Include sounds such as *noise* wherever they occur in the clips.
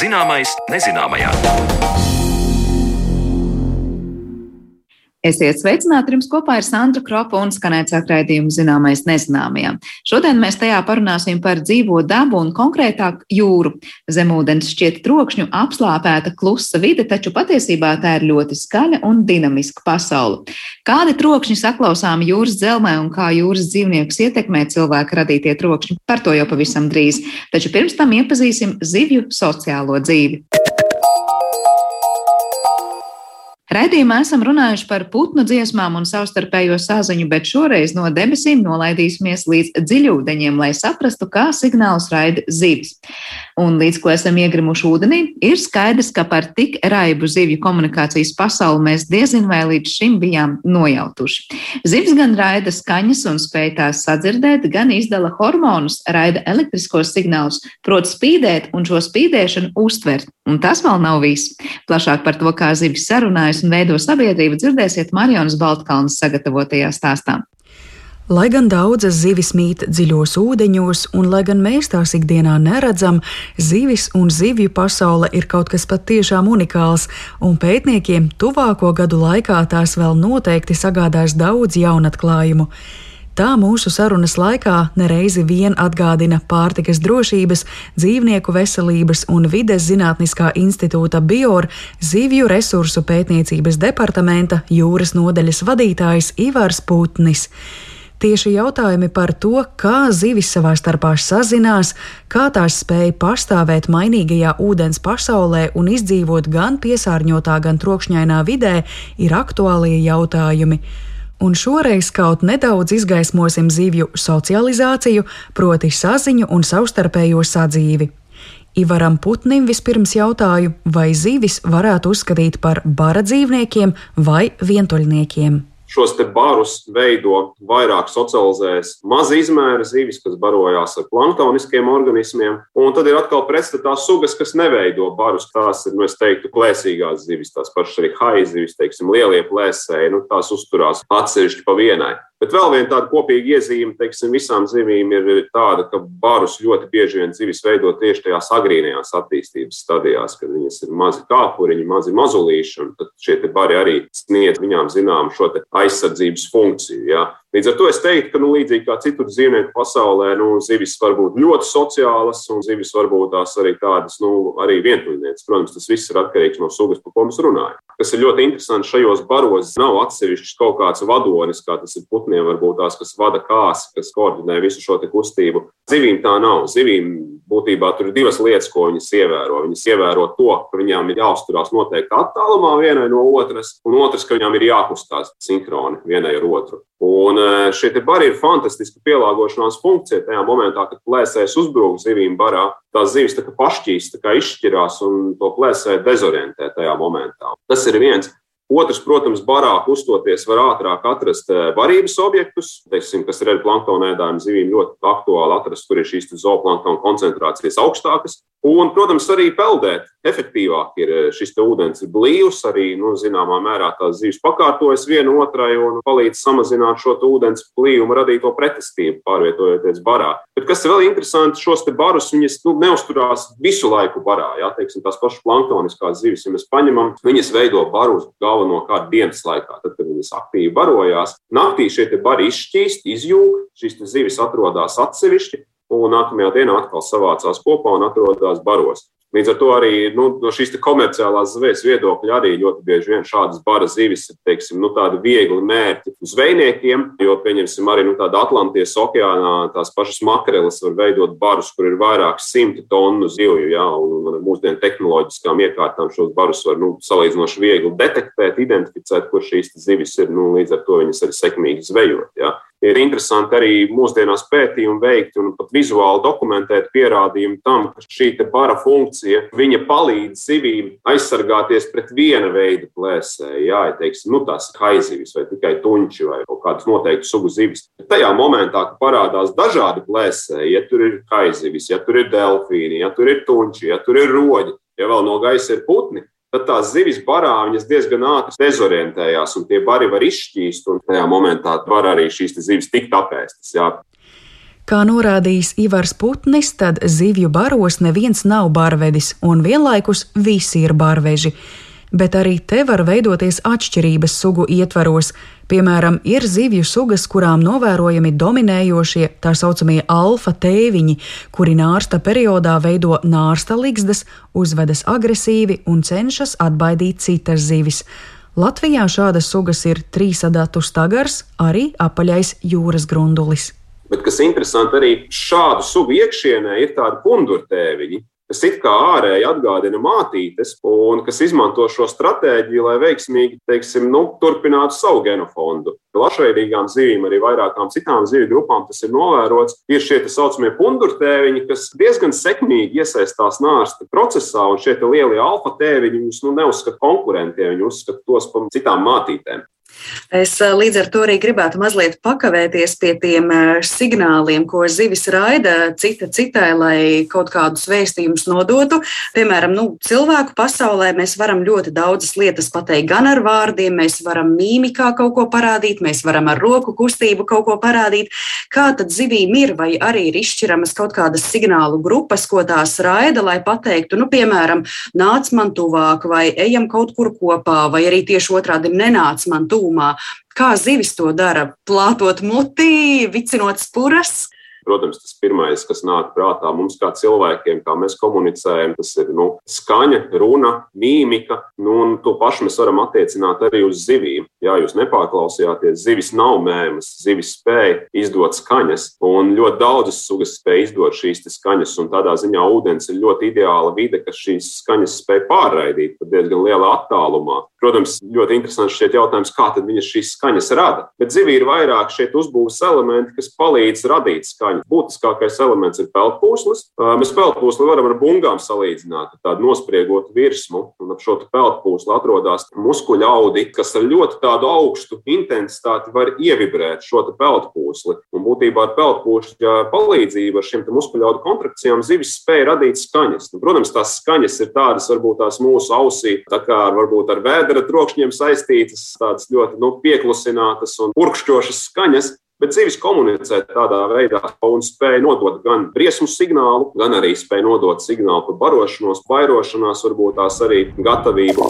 Zināmais nezināmajā. Esiet sveicināti! Jums kopā ir Sandra Kropa un skanēts atraidījuma zināmais nezināmajam. Šodien mēs tajā parunāsim par dzīvo dabu un konkrētāk jūru. Zemūdens šķiet trokšņu apslāpēta klusa vide, taču patiesībā tā ir ļoti skaļa un dinamiska pasaule. Kādi trokšņi saklausām jūras dzelmē un kā jūras dzīvniekus ietekmē cilvēka radītie trokšņi, par to jau pavisam drīz. Taču pirms tam iepazīsim zivju sociālo dzīvi. Raidījumā esam runājuši par putnu dziesmām un savstarpējo saziņu, bet šoreiz no debesīm nolaidīsimies līdz dziļūdeņiem, lai saprastu, kā signālus raida zivis. Un līdz ko esam iegrimuši ūdenī, ir skaidrs, ka par tik raibu zivju komunikācijas pasauli mēs diezin vai līdz šim bijām nojautuši. Zivs gan raida skaņas un spēj tās sadzirdēt, gan izdala hormonus, raida elektriskos signālus, prot spīdēt un šo spīdēšanu uztvert. Un tas vēl nav viss. Plašāk par to, kā zivis sarunājas un veido sabiedrību, dzirdēsiet Marijas Baltkalnas sagatavotajā stāstā. Lai gan daudzas zivis mīt dziļos ūdeņos, un lai gan mēs tās ikdienā neredzam, zivis un zivju pasaule ir kaut kas patiešām unikāls, un pētniekiem tuvāko gadu laikā tās vēl noteikti sagādās daudz jaunatklājumu. Tā mūsu sarunas laikā nereizi vien atgādina pārtikas drošības, dzīvnieku veselības un vides zinātniskā institūta Bior zivju resursu pētniecības departamenta jūras nodeļas vadītājs Ivars Putnis. Tieši jautājumi par to, kā zivis savā starpā sazinās, kā tās spēj pastāvēt mainīgajā ūdens pasaulē un izdzīvot gan piesārņotā, gan trokšņainā vidē, ir aktuālie jautājumi un šoreiz kaut nedaudz izgaismosim zivju socializāciju, proti saziņu un savstarpējo sadzīvi. Ivaram Putnim vispirms jautāju, vai zivis varētu uzskatīt par bara dzīvniekiem vai vientuļniekiem šos barus veido vairāk socializējas maza izmēra zivis, kas barojās ar planktoniskiem organismiem. Un tad ir atkal pretstatā sugas, kas neveido barus. Tās ir, nu, es teiktu, plēsīgās zivis, tās pašas arī haizivis, teiksim, lielie plēsēji, nu, tās uzturās atsevišķi pa vienai. Bet vēl viena tāda kopīga iezīme teiksim, visām zivīm ir tāda, ka barus ļoti bieži vien zivis veido tieši tajās agrīnajās attīstības stadijās, kad viņas ir mazi kāpuriņi, mazi mazulīši, un tad šie bari arī sniedz viņām zināmu šo aizsardzības funkciju. Ja. Līdz ar to es teiktu, ka nu, līdzīgi kā citur dzīvnieku pasaulē, nu, zivis var būt ļoti sociālas, un zivis var būt tās arī tādas nu, arī vientuļnieces. Protams, tas viss ir atkarīgs no sugas, par ko mēs runājam. Kas ir ļoti interesanti, šajos baros nav atsevišķs kaut kāds vadonis, kā tas ir putniem, varbūt tās, kas vada kāsi, kas koordinē visu šo kustību. Zivīm tā nav. Zivīm būtībā tur ir divas lietas, ko viņas ievēro. Viņas ievēro to, ka viņām ir jāuzturās noteikti attālumā vienai no otras, un otrs, ka viņām ir jākustās sinhroni vienai ar otru. Un e, šie bari ir fantastiski pielāgošanās funkcija tajā momentā, kad plēsējs uzbrūk zivīm barā. Tās zivis tā kā pašķīst, tā izšķirās un to plēsēju dezorientē tajā momentā. Tas ir viens. Otrs, protams, barāk uzstoties, var ātrāk atrast eh, barības objektus, teiksim, kas ir ēdājuma zivīm ļoti aktuāli atrast, kur ir šīs zooplanktona koncentrācijas augstākas. Un, protams, arī peldēt efektīvāk ir eh, šis ūdens ir blīvs, arī nu, zināmā mērā tās zivis pakārtojas viena otrai un palīdz samazināt šo ūdens blīvumu radīto pretestību, pārvietojoties barā. Bet kas vēl interesanti, šos barus viņas nu, neusturās visu laiku barā. Jā, teiksim, tās pašas planktoniskās zivis, ja mēs paņemam, viņas veido barus galvenokārt dienas laikā, tad, kad viņas aktīvi barojās. Naktī šie bari izšķīst, izjūg, šīs zivis atrodas atsevišķi, un nākamajā dienā atkal savācās kopā un atrodas baros. Līdz ar to arī nu, no šīs komerciālās zvejas viedokļa arī ļoti bieži vien šādas bara zivis ir teiksim, nu, tādi viegli mērķi zvejniekiem. Jo, pieņemsim, arī nu, tādā Atlantijas okeānā tās pašas makreles var veidot barus, kur ir vairāk simti tonu zivju. Ja, un mūsdienu tehnoloģiskām iekārtām šos barus var nu, salīdzinoši viegli detektēt, identificēt, kur šīs zivis ir. Nu, līdz ar to viņas arī sekmīgi zvejot. Ja ir interesanti arī mūsdienās pētījumi veikti un pat vizuāli dokumentēt pierādījumi tam, ka šī bara funkcija palīdz zivīm aizsargāties pret viena veida plēsēju. Jā, ja teiksim, nu, tās haizivis vai tikai tuņči vai kaut kādas noteiktas sugu zivis. Tajā momentā, kad parādās dažādi plēsēji, ja tur ir haizivis, ja tur ir delfīni, ja tur ir tuņči, ja tur ir roģi, ja vēl no gaisa ir putni, tad tās zivis barā viņas diezgan ātri dezorientējās, un tie bari var izšķīst, un tajā momentā var arī šīs zivis tikt apēstas. Jā. Kā norādījis Ivars Putnis, tad zivju baros neviens nav barvedis, un vienlaikus visi ir barveži bet arī te var veidoties atšķirības sugu ietvaros. Piemēram, ir zivju sugas, kurām novērojami dominējošie tā saucamie alfa tēviņi, kuri nārsta periodā veido nārsta ligzdas, uzvedas agresīvi un cenšas atbaidīt citas zivis. Latvijā šādas sugas ir trīsadatu stagars, arī apaļais jūras grundulis. Bet kas interesanti, arī šādu sugu iekšienē ir tādi pundurtēviņi, kas it kā ārēji atgādina mātītes, un kas izmanto šo stratēģiju, lai veiksmīgi teiksim, nu, turpinātu savu genofondu. Plašveidīgām zivīm, arī vairākām citām zivju grupām tas ir novērots. Ir šie tā saucamie pundurtēviņi, kas diezgan sekmīgi iesaistās nārsta procesā, un šie lielie alfa tēviņi viņus nu, neuzskata konkurentiem, viņi uzskata tos par citām mātītēm. Es eh, līdz ar to arī gribētu mazliet pakavēties pie tiem eh, signāliem, ko zivis raida cita citai, lai kaut kādus vēstījumus nodotu. Piemēram, nu, cilvēku pasaulē mēs varam ļoti daudzas lietas pateikt gan ar vārdiem, mēs varam mīmikā kaut ko parādīt, mēs varam ar roku kustību kaut ko parādīt. Kā tad zivīm ir, vai arī ir izšķiramas kaut kādas signālu grupas, ko tās raida, lai pateiktu, nu, piemēram, nāc man tuvāk, vai ejam kaut kur kopā, vai arī tieši otrādi nenāc man tuvāk tūmā. Kā zivis to dara? Plātot muti, vicinot spuras. Protams, tas pirmais, kas nāk prātā mums kā cilvēkiem, kā mēs komunicējam, tas ir nu, skaņa, runa, mīmika. Nu, un to pašu mēs varam attiecināt arī uz zivīm. Jā, jūs nepārklausījāties, zivis nav mēmas, zivis spēja izdot skaņas, un ļoti daudzas sugas spēj izdot šīs skaņas. Tādā ziņā ūdens ir ļoti ideāla vide, kas šīs skaņas spēj pārraidīt pat diezgan lielā attālumā. Protams, ļoti interesants šķiet jautājums, kā tad viņas šīs skaņas rada. Bet zivī ir vairāk šeit uzbūves elementi, kas palīdz radīt skaņu skaņu. Būtiskākais elements ir peldpūslis. Mēs peldpūsli varam ar bungām salīdzināt, tādu nospriegotu virsmu. Un ap šo peldpūsli atrodas muskuļu audi, kas ar ļoti tādu augstu intensitāti var ievibrēt šo peldpūsli. Un būtībā ar peldpūšļa palīdzību, ar šiem muskuļu audu kontrakcijām, zivis spēja radīt skaņas. Nu, protams, tās skaņas ir tādas, varbūt tās mūsu ausī, tā kā ar, varbūt ar vēdera trokšņiem saistītas, tādas ļoti nu, pieklusinātas un purkšķošas skaņas. Bet zivis komunicē tādā veidā un spēja nodot gan briesmu signālu, gan arī spēja nodot signālu par barošanos, vairošanās, varbūt tās arī gatavību.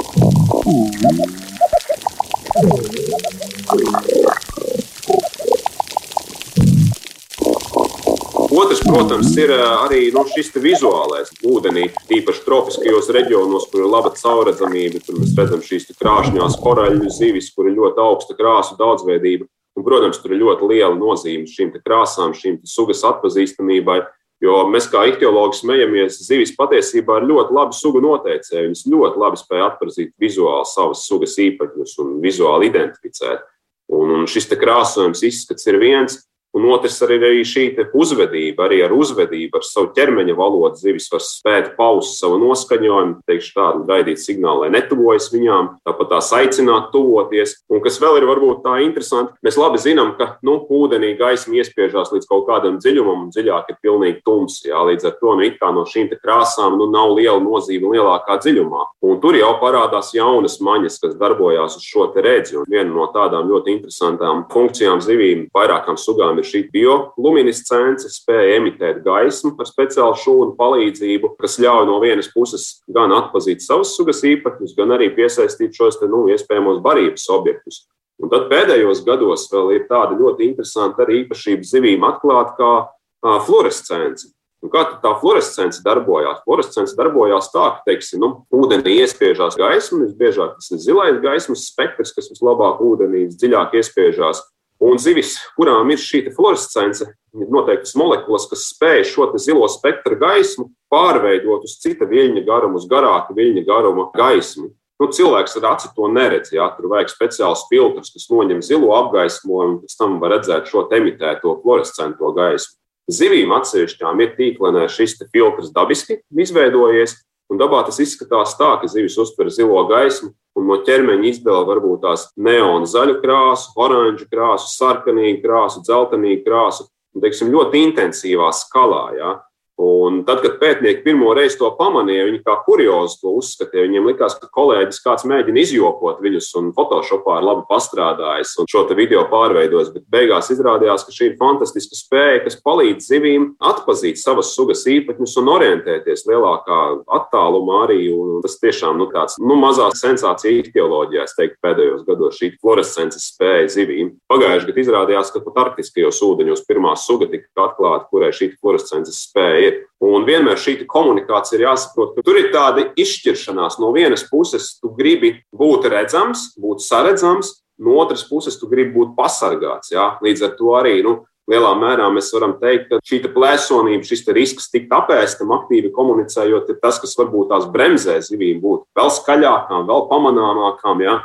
Otrs, protams, ir eh, arī nu, šis vizuālais ūdenī, īpaši tropiskajos reģionos, kur ir laba caurredzamība. Tur mēs redzam šīs krāšņās koraļu zivis, kur ir ļoti augsta krāsu daudzveidība. Un, protams, tur ir ļoti liela nozīme šīm krāsām, šīm sugas atpazīstamībai. Jo mēs kā ihtiologi smejamies, zivis patiesībā ir ļoti labi sugu noteicēji. Viņas ļoti labi spēj atpazīt vizuāli savas sugas īpašības un vizuāli identificēt. Un, un šis krāsojums izskats ir viens, Un otrs arī ir šī uzvedība, arī ar uzvedību, ar savu ķermeņa valodu. Zivis var spēt paust savu noskaņojumu, teikšu tādu, gaidīt signālu, lai netuvojas viņām, tāpat tās aicināt tuvoties. Un kas vēl ir varbūt tā interesanti, mēs labi zinām, ka nu, ūdenī gaisma iespiežās līdz kaut kādam dziļumam, un dziļāk ir pilnīgi tums. Jā, līdz ar to nu, no šīm krāsām nu, nav liela nozīme lielākā dziļumā. Un tur jau parādās jaunas maņas, kas darbojās uz šo redzi. Un viena no tādām ļoti interesantām funkcijām zivīm, vairākām sugām ir šī bioluminescence, spēja emitēt gaismu ar speciālu šūnu palīdzību, kas ļauj no vienas puses gan atpazīt savas sugas īpašības, gan arī piesaistīt šos te, nu, iespējamos barības objektus. Un tad pēdējos gados vēl ir tāda ļoti interesanta arī īpašība zivīm atklāta kā a, fluorescence. Un kā tā fluorescence darbojās? Fluorescence darbojās tā, ka, teiksim, nu, ūdenī iespiežās gaisma, visbiežāk tas ir zilais gaismas spektrs, kas vislabāk ūdenī dziļāk iespiežās. Un zivis, kurām ir šī fluorescence, ir noteiktas molekulas, kas spēj šo zilo spektra gaismu pārveidot uz cita viļņa garuma, uz garāka viļņa garuma gaismu. Nu, cilvēks ar aci to neredz. Jā, tur vajag speciāls filtrs, kas noņem zilo apgaismojumu, un pēc tam var redzēt šo emitēto fluorescento gaismu. Zivīm atsevišķām ir tīklenē šis filtrs dabiski izveidojies, Un dabā tas izskatās tā, ka zivis uztver zilo gaismu, un no ķermeņa izdala varbūt tās neona zaļu krāsu, oranžu krāsu, sarkanīgu krāsu, dzeltenīgu krāsu, un teiksim, ļoti intensīvā skalā. Ja? Un tad, kad pētnieki pirmo reizi to pamanīja, viņi kā kuriozi to uzskatīja. Viņiem likās, ka kolēģis kāds mēģina izjokot viņus un Photoshopā ir labi pastrādājis un šo video pārveidojis. Bet beigās izrādījās, ka šī ir fantastiska spēja, kas palīdz zivīm atpazīt savas sugas īpatņus un orientēties lielākā attālumā arī. Un tas tiešām nu, tāds nu, mazā sensācija ihtioloģijā, es teiktu, pēdējos gados šī fluorescences spēja zivīm. Pagājušajā gadā izrādījās, ka pat arktiskajos ūdeņos pirmā suga tika atklāta, kurai šī fluorescences spēja ir. Un vienmēr šī komunikācija ir jāsaprot, ka tur ir tāda izšķiršanās. No vienas puses, tu gribi būt redzams, būt saredzams, no otras puses, tu gribi būt pasargāts. Jā? Līdz ar to arī nu, lielā mērā mēs varam teikt, ka šī plēsonība, šis risks tikt apēstam, aktīvi komunicējot, ir tas, kas varbūt tās bremzē zivīm būt vēl skaļākām, vēl pamanāmākām. Jā?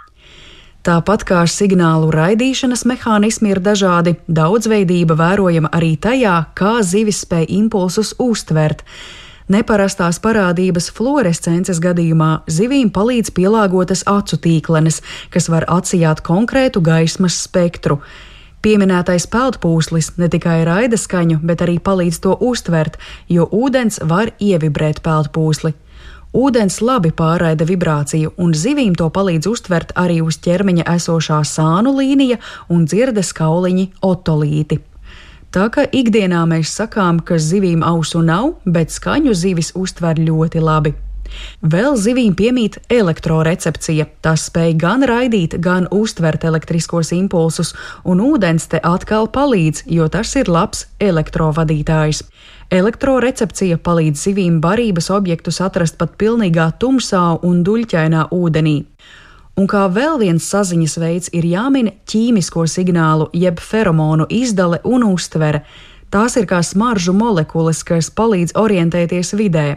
Tāpat kā signālu raidīšanas mehānismi ir dažādi, daudzveidība vērojama arī tajā, kā zivis spēj impulsus uztvert. Neparastās parādības fluorescences gadījumā zivīm palīdz pielāgotas acu tīklenes, kas var atsijāt konkrētu gaismas spektru. Pieminētais peldpūslis ne tikai raida skaņu, bet arī palīdz to uztvert, jo ūdens var ievibrēt peldpūsli. Ūdens labi pārraida vibrāciju, un zivīm to palīdz uztvert arī uz ķermeņa esošā sānu līnija un dzirdes kauliņi otolīti. Tā kā ikdienā mēs sakām, ka zivīm ausu nav, bet skaņu zivis uztver ļoti labi. Vēl zivīm piemīt elektrorecepcija. Tas spēj gan raidīt, gan uztvert elektriskos impulsus, un ūdens te atkal palīdz, jo tas ir labs elektrovadītājs. Elektrorecepcija palīdz zivīm barības objektus atrast pat pilnīgā tumsā un duļķainā ūdenī. Un kā vēl viens saziņas veids ir jāmin ķīmisko signālu, jeb feromonu izdale un uztvere. Tās ir kā smaržu molekulas, kas palīdz orientēties vidē.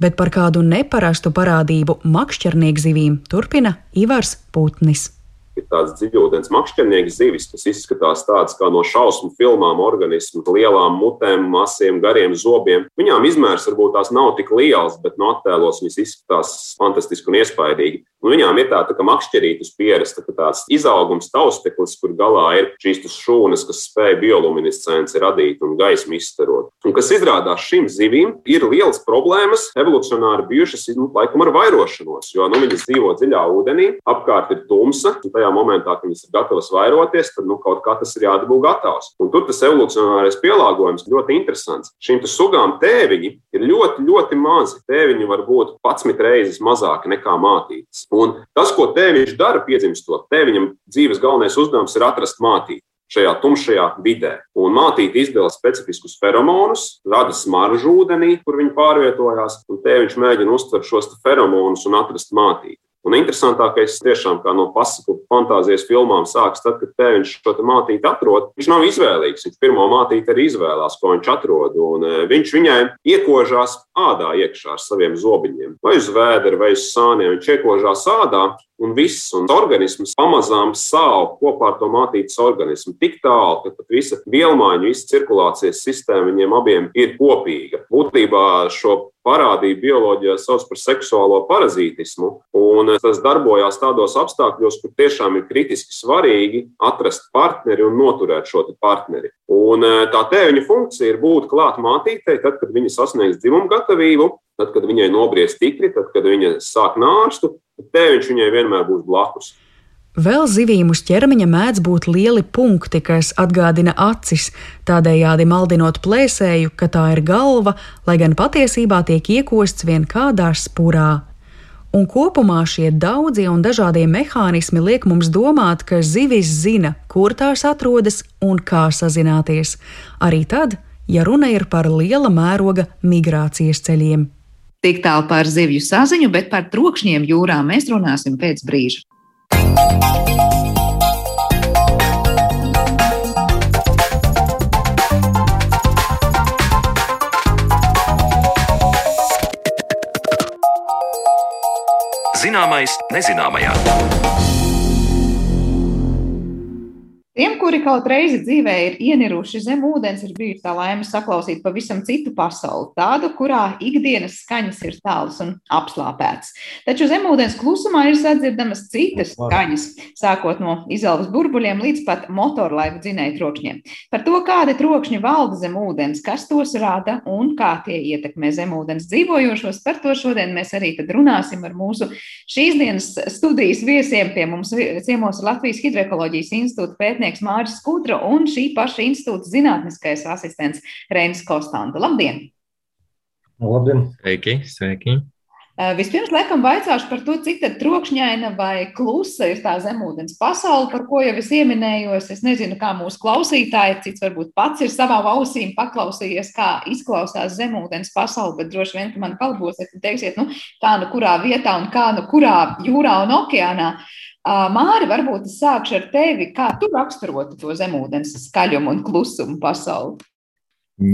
Bet par kādu neparastu parādību makšķernieku zivīm turpina Ivars Putnis ir tāds dziļūdens makšķernieks zivis, kas izskatās tāds kā no šausmu filmām organismu, lielām mutēm, masiem, gariem zobiem. Viņām izmērs varbūt tās nav tik liels, bet no attēlos viņas izskatās fantastiski un iespaidīgi. Un viņām ir tāda tā makšķerītas pieres, tā tāds izaugums tausteklis, kur galā ir šīs šūnas, kas spēj bioluminescenci radīt un gaismu izstarot. Un kas izrādās šīm zivīm, ir liels problēmas evolucionāri bijušas nu, laikam ar vairošanos, jo nu, viņas dzīvo dziļā ūdenī, apkārt ir tumsa, un tajā momentā, kad viņas ir gatavas vairoties, tad nu, kaut kā tas ir jādabū gatavs. Un tur tas evolucionārais pielāgojums ļoti interesants. Šīm sugām tēviņi ir ļoti, ļoti mazi. Tēviņi var būt 11 reizes mazāki nekā mātītes. Un tas, ko tēviņš dara, piedzimstot, tēviņam dzīves galvenais uzdevums ir atrast mātīti šajā tumšajā vidē. Un mātīte izdala specifiskus feromonus, rada smaržu ūdenī, kur viņi pārvietojās, un tēviņš mēģina uztvert šos feromonus un atrast mātīti. Un interesantākais tiešām kā no pasaku fantāzijas filmām sākas tad, kad tēviņš šo te mātīti atrod. Viņš nav izvēlīgs. Viņš pirmo mātīti arī izvēlās, ko viņš atrod. Un e, viņš viņai iekožās ādā iekšā ar saviem zobiņiem. Vai uz vēdera, vai uz sāniem. Viņš iekožās ādā un viss, un organisms pamazām sāp kopā ar to mātītes organismu. Tik tālu, ka pat visa vielmaiņa, visa cirkulācijas sistēma viņiem abiem ir kopīga. Būtībā šo parādību bioloģijā sauc par seksuālo parazītismu, un tas darbojās tādos apstākļos, kur tiešām ir kritiski svarīgi atrast partneri un noturēt šo partneri. Un eh, tā tēviņa funkcija ir būt klāt mātītei, tad, kad viņa sasniegs dzimumu gatavību, tad, kad viņai nobriest tikri, tad, kad viņa sāk nārstu, tēviņš viņai vienmēr būs blakus. Vēl zivīm uz ķermeņa mēdz būt lieli punkti, kas atgādina acis, tādējādi maldinot plēsēju, ka tā ir galva, lai gan patiesībā tiek iekosts vien kādā spurā. Un kopumā šie daudzie un dažādie mehānismi liek mums domāt, ka zivis zina, kur tās atrodas un kā sazināties. Arī tad, ja runa ir par liela mēroga migrācijas ceļiem. Tik tālu par zivju saziņu, bet par trokšņiem jūrā mēs runāsim pēc brīža. Zināmais nezināmajā. Tiem, kuri kaut reizi dzīvē ir ieniruši zem ūdens, ir bijusi tā laime saklausīt pavisam citu pasauli, tādu, kurā ikdienas skaņas ir tālas un apslāpētas. Taču zemūdens klusumā ir sadzirdamas citas skaņas, sākot no izelvas burbuļiem līdz pat motorlaivu dzinēju trokšņiem. Par to, kādi trokšņi valda zem ūdens, kas tos rada un kā tie ietekmē zemūdens dzīvojošos, par to šodien mēs arī runāsim ar mūsu šīs dienas studijas viesiem. Pie mums ciemos Latvijas Hidroekoloģijas institūta pētniecības pētnieks Māris Skudra un šī paša institūta zinātniskais asistents Reinis Kostanta. Labdien! Labdien! Sveiki! sveiki. Vispirms, laikam, vaicāšu par to, cik trokšņaina vai klusa ir tā zemūdens pasaule, par ko jau es pieminējos. Es nezinu, kā mūsu klausītāji, cits varbūt pats ir savā ausīm paklausījies, kā izklausās zemūdens pasaule, bet droši vien, ka man kalbosiet un teiksiet, nu, kā nu kurā vietā un kā nu kurā jūrā un okeānā. Māri, varbūt es sākšu ar tevi. Kā tu raksturotu to zemūdens skaļumu un klusumu pasauli?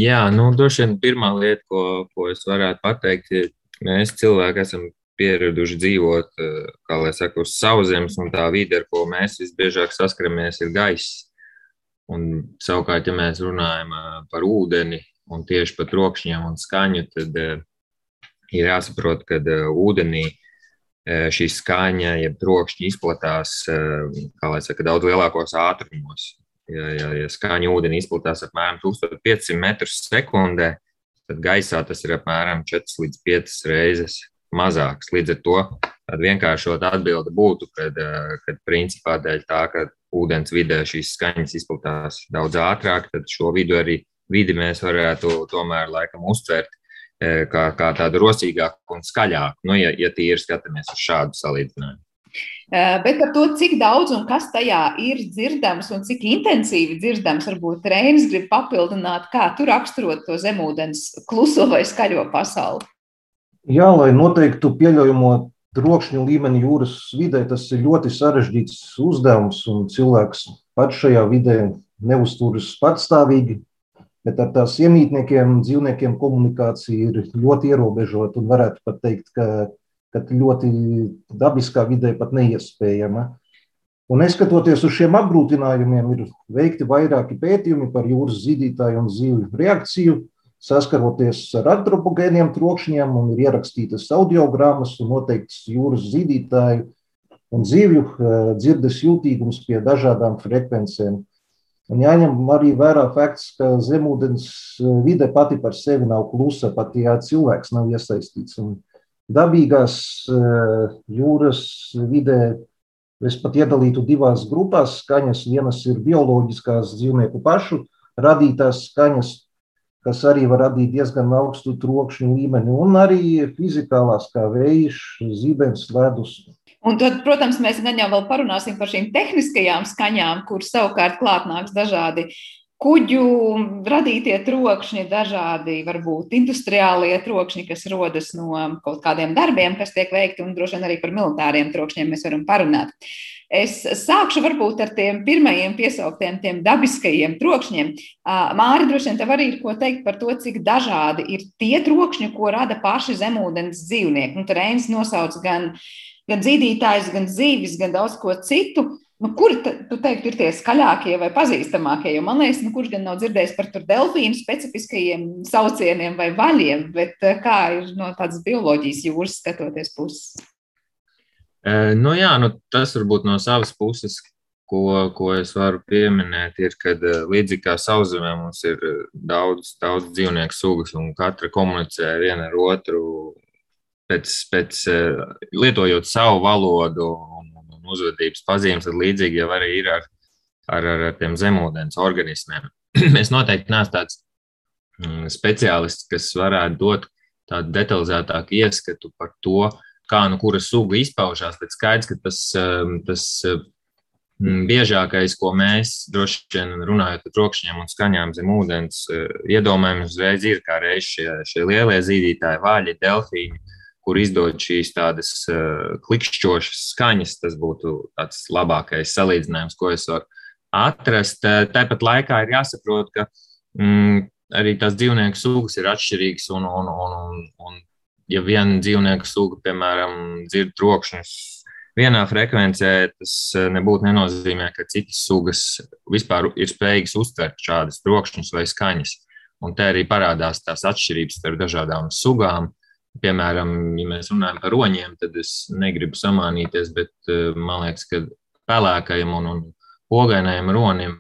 Jā, nu, droši vien pirmā lieta, ko, ko es varētu pateikt, ir, mēs cilvēki esam pieraduši dzīvot, kā lai saka, uz sauszemes, un tā vide, ar ko mēs visbiežāk saskaramies, ir gaiss. Un, savukārt, ja mēs runājam par ūdeni un tieši par trokšņiem un skaņu, tad ir jāsaprot, ka ūdenī Eh, šī skaņa, jeb trokšņi izplatās eh, saka, daudz lielākos ātrumos. Ja, ja, ja skaņa ūdenī izplatās apmēram 1500 metrus sekundē, tad gaisā tas ir apmēram 4 līdz 5 reizes mazāks. Līdz ar to tāda vienkāršota atbilde būtu, kad, eh, kad principā dēļ tā, ka ūdens vidē šīs skaņas izplatās daudz ātrāk, tad šo vidu arī vidi mēs varētu tomēr laikam uztvert E, kā, kā tādu rosīgāku un skaļāku, nu, ja, ja tīri skatāmies uz šādu salīdzinājumu. E, bet par to, cik daudz un kas tajā ir dzirdams un cik intensīvi dzirdams, varbūt Reinis grib papildināt, kā tu raksturot to zemūdens kluso vai skaļo pasauli. Jā, lai noteiktu pieļaujamo trokšņu līmeni jūras vidē, tas ir ļoti sarežģīts uzdevums, un cilvēks pats šajā vidē neuzturas patstāvīgi, bet ar tās iemītniekiem, dzīvniekiem komunikācija ir ļoti ierobežota un varētu pat teikt, ka, ka ļoti dabiskā vidē pat neiespējama. Un neskatoties uz šiem apgrūtinājumiem, ir veikti vairāki pētījumi par jūras zīdītāju un zivju reakciju, saskaroties ar antropogēniem trokšņiem, un ir ierakstītas audiogrammas un noteikts jūras zīdītāju un zivju eh, dzirdes jūtīgums pie dažādām frekvencēm. Un jāņem arī vērā fakts, ka zemūdens eh, vide pati par sevi nav klusa, pat ja cilvēks nav iesaistīts. Un dabīgās eh, jūras vidē es pat iedalītu divās grupās skaņas. Vienas ir bioloģiskās dzīvnieku pašu radītās skaņas, kas arī var radīt diezgan augstu trokšņu līmeni, un arī fizikālās, kā vējš, zibens, ledus Un tad, protams, mēs gan jau vēl parunāsim par šīm tehniskajām skaņām, kuras savukārt klāt nāks dažādi kuģu radītie trokšņi, dažādi varbūt industriālie trokšņi, kas rodas no kaut kādiem darbiem, kas tiek veikti, un droši vien arī par militāriem trokšņiem mēs varam parunāt. Es sākšu varbūt ar tiem pirmajiem piesauktiem, tiem dabiskajiem trokšņiem. Māri, droši vien tev arī ir ko teikt par to, cik dažādi ir tie trokšņi, ko rada paši zemūdens dzīvnieki. Nu, Reinis nosauc gan uh, gan zīdītājs, gan zīvis, gan daudz ko citu. Nu, kuri tu teiktu, ir tie skaļākie vai pazīstamākie? Jo man liekas, nu, kurš gan nav dzirdējis par delfīnu specifiskajiem saucieniem vai vaļiem, bet eh, kā ir no tādas bioloģijas jūras skatoties puses? E, nu, jā, nu, tas varbūt no savas puses, ko, ko es varu pieminēt, ir, ka eh, līdzīgi kā sauszemē mums ir daudz, daudz dzīvnieku sugas un katra komunicē viena ar otru pēc, pēc eh, lietojot savu valodu un, un uzvedības pazīmes, tad līdzīgi jau arī ir ar, ar, ar tiem zemūdens organismiem. *clears throat* es noteikti neesmu tāds mm, speciālists, kas varētu dot tādu detalizētāku ieskatu par to, kā nu kura suga izpaužās, bet skaidrs, ka tas, ehm, tas mm, biežākais, ko mēs droši vien runājot par trokšņiem un skaņām zem ūdens, eh, iedomājamies uzreiz ir kā reiz šie, šie lielie zīdītāji, vaļi, delfīni, kur izdod šīs tādas uh, klikšķošas skaņas. Tas būtu tāds labākais salīdzinājums, ko es varu atrast. Uh, tāpat laikā ir jāsaprot, ka mm, arī tās dzīvnieku sugas ir atšķirīgas. Un, un, un, un, un ja viena dzīvnieku suga, piemēram, dzird trokšņus vienā frekvencē tas nebūtu nenozīmē, ka citas sugas vispār ir spējīgas uztvert šādas trokšņus vai skaņas. Un te arī parādās tās atšķirības starp dažādām sugām. Piemēram, ja mēs runājam par roņiem, tad es negribu samānīties, bet man liekas, ka pelēkajam un, un pogainajam ronim,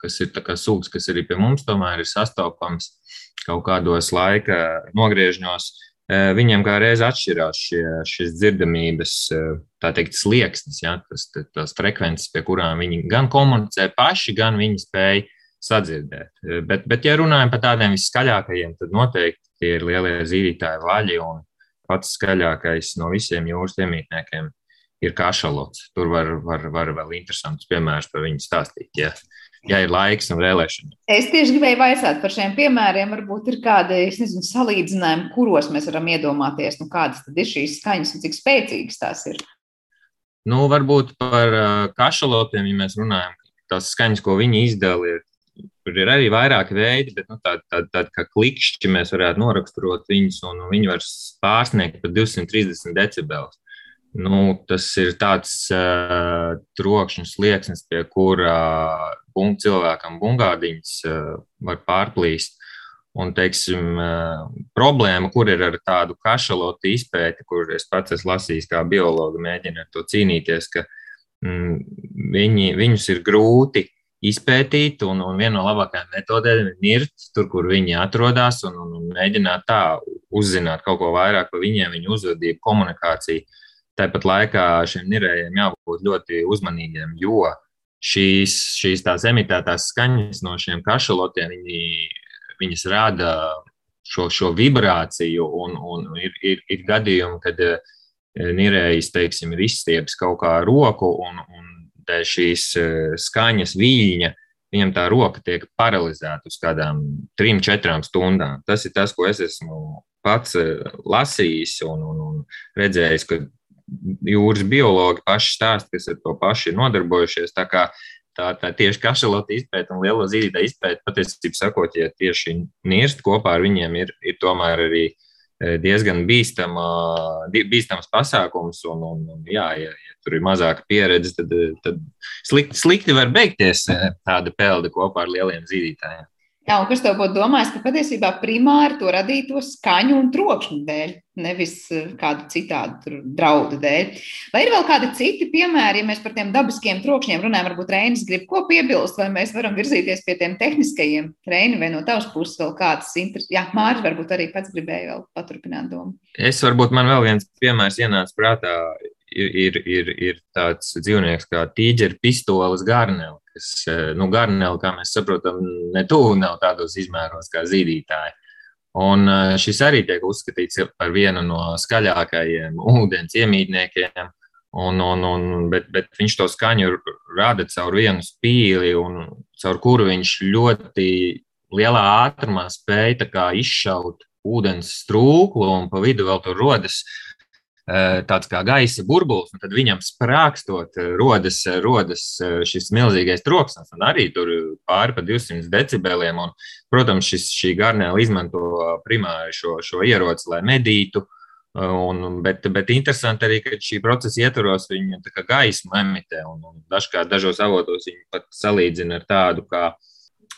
kas ir sugas, kas arī pie mums tomēr ir sastopams kaut kādos laika nogriežņos, viņiem kā reiz atšķirās šie, šis dzirdamības, tā teikt, slieksnis, ja, tas, tās frekvences, pie kurām viņi gan komunicē paši, gan viņi spēj sadzirdēt. Bet, bet ja runājam par tādiem viskaļākajiem, tad noteikti tie ir lielie zīdītāji vaļi un pats skaļākais no visiem jūras iemītniekiem ir kašalots. Tur var, var, var vēl interesantus piemērus par viņu stāstīt. Ja ja ir laiks un vēlēšana. Es tieši gribēju vaicāt par šiem piemēriem. Varbūt ir kādi nezinu, salīdzinājumi, kuros mēs varam iedomāties, nu, kādas ir šīs skaņas un cik spēcīgas tās ir. Nu, varbūt par uh, kašalotiem, ja mēs runājam, tās skaņas, ko viņi izdala, ir. Tur ir arī vairāki veidi, bet nu, tādi tā, tā, kā klikšķi mēs varētu noraksturot viņus, un viņi var pārsniegt pat 230 decibelus. Nu, tas ir tāds uh, trokšņa slieksnis, pie kura uh, cilvēkam bungādiņas uh, var pārplīst. Un, teiksim, problēma, kur ir ar tādu kašalotu izpēti, kur es pats esmu lasījis, kā biologi mēģina ar to cīnīties, ka mm, viņi, viņus ir grūti izpētīt, un, un viena no labākajām metodēm ir nirt tur, kur viņi atrodas, un, un, un mēģināt tā uzzināt kaut ko vairāk par viņiem, viņu uzvedību, komunikāciju. Tāpat laikā šiem nirējiem jābūt ļoti uzmanīgiem, jo šīs, šīs tās emitētās skaņas no šiem kašalotiem, viņi, viņas rada šo, šo vibrāciju, un, un ir, ir, ir gadījumi, kad eh, nirējs, teiksim, ir izstiepis kaut kā roku, un, un dēļ šīs eh, skaņas viļņa viņam tā roka tiek paralizēta uz kādām trim, četrām stundām. Tas ir tas, ko es esmu pats eh, lasījis un, un, un redzējis, ka jūras biologi paši stāsta, kas ar to paši ir nodarbojušies. Tā kā tā, tā tieši kašalota izpēta un lielo zīdītā izpēta, patiesībā sakot, ja tieši nirst kopā ar viņiem ir, ir tomēr arī e, diezgan bīstama, bīstams pasākums. Un, un, un, jā, ja tur ir mazāka pieredze, tad, tad slikti, slikti var beigties e, tāda pelde kopā ar lieliem zīdītājiem. Jā, un kas tev būtu domājis, ka patiesībā primāri to radīto skaņu un trokšņu dēļ, nevis eh, kādu citādu draudu dēļ. Vai ir vēl kādi citi piemēri, ja mēs par tiem dabiskiem trokšņiem runājam, varbūt Reinis grib ko piebilst, vai mēs varam virzīties pie tiem tehniskajiem Reini vai no tavas puses vēl kāds interesants. Jā, Mārķis varbūt arī pats gribēja vēl paturpināt domu. Es varbūt man vēl viens piemērs ienāca prātā. Ir, ir, ir, tāds dzīvnieks kā tīģeris, pistoles, garnēlis kas, eh, nu, garnēli, kā mēs saprotam, ne tuvu nav tādos izmēros kā zīdītāji. Un eh, šis arī tiek uzskatīts par vienu no skaļākajiem ūdens iemītniekiem, un, un, un, bet, bet viņš to skaņu rada caur vienu spīli, un caur kuru viņš ļoti lielā ātrumā spēja izšaut ūdens strūklu, un pa vidu vēl tur rodas tāds kā gaisa burbulis, un tad viņam sprākstot, eh, rodas, eh, rodas šis milzīgais troksnis, un arī tur pāri pa 200 decibeliem. Un, protams, šis, šī garnēla izmanto primāri šo, šo ieroci, lai medītu. Un, bet, bet interesanti arī, ka šī procesa ietvaros viņa gaismu emitē. Un, un dažkārt dažos avotos viņi pat salīdzina ar tādu kā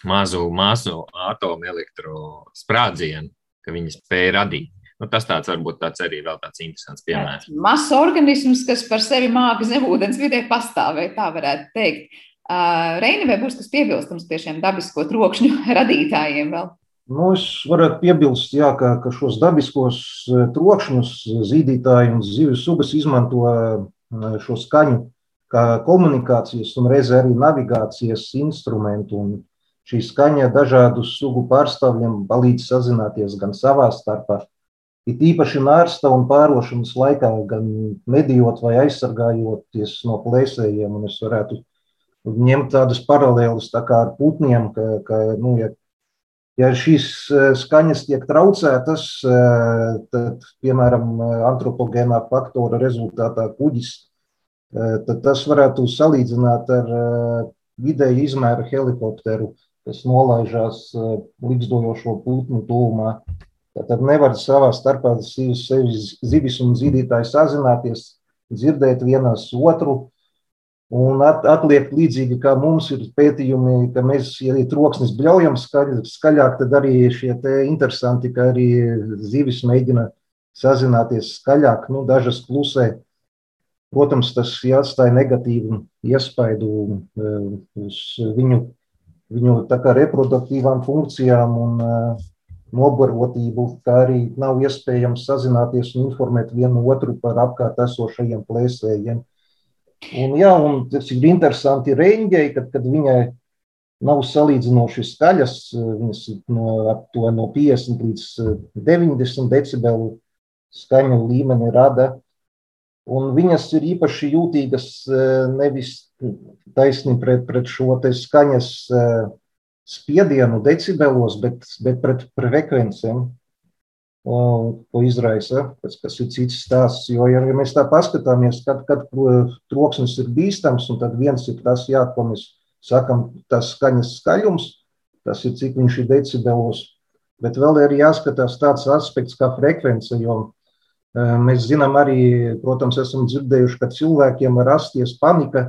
mazu masu atomu elektrosprādzienu, ka viņi spēja radīt. Nu, tas tāds varbūt tāds arī vēl tāds interesants piemērs. Mazs organisms, kas par sevi māca zemūdens vidē pastāvēt, tā varētu teikt. Reini, vai būs kas piebilstams pie šiem dabisko trokšņu *laughs* radītājiem vēl? Nu, es varētu piebilst, jā, ka, ka šos dabiskos trokšņus zīdītāji un zivju sugas izmanto šo skaņu kā komunikācijas un reizē arī navigācijas instrumentu. Un šī skaņa dažādu sugu pārstāvjiem palīdz sazināties gan savā starpā, It īpaši nārsta un pārošanas laikā, gan medījot vai aizsargājoties no plēsējiem, un es varētu ņemt tādas paralēlas tā kā ar putniem, ka, ka nu, ja, ja šīs e, skaņas tiek traucētas, e, tad, piemēram, antropogēnā faktora rezultātā kuģis, e, tad tas varētu salīdzināt ar vidēji izmēra helikopteru, kas nolaižās līdzdojošo putnu tūmā. Tad nevar savā starpā zivis un zīdītāji sazināties. dzirdēt vienas otru. Un at, atliek līdzīgi, kā mums ir pētījumi, ka mēs, ja ir troksnis bļaujam skaļ, skaļāk, tad arī šie interesanti, ka arī zivis mēģina sazināties skaļāk, nu, dažas klusē. Protams, tas atstāja negatīvu iespaidu uh, uz viņu, viņu reproduktīvām funkcijām un uh, nobarotību, kā arī nav iespējams sazināties un informēt vienu otru par apkārt esošajiem plēsējiem. Un, jā, un tas ir interesanti reņģei, kad, kad viņai nav salīdzinoši skaļas, viņas no, no 50 līdz 90 decibelu skaņu līmeni rada. Un viņas ir īpaši jūtīgas nevis taisni pret, pret šo skaņas spiedienu decibelos, bet, bet pret frekvencēm ko izraisa, kas, kas ir cits stāsts. Jo, ja mēs tā paskatāmies, kad, kad troksnis ir bīstams, un tad viens ir tas, jā, ko mēs sakam, tas skaņas skaļums, tas ir cik viņš ir decibelos, bet vēl ir jāskatās tāds aspekts kā frekvence, jo mēs zinām arī, protams, esam dzirdējuši, ka cilvēkiem rasties panika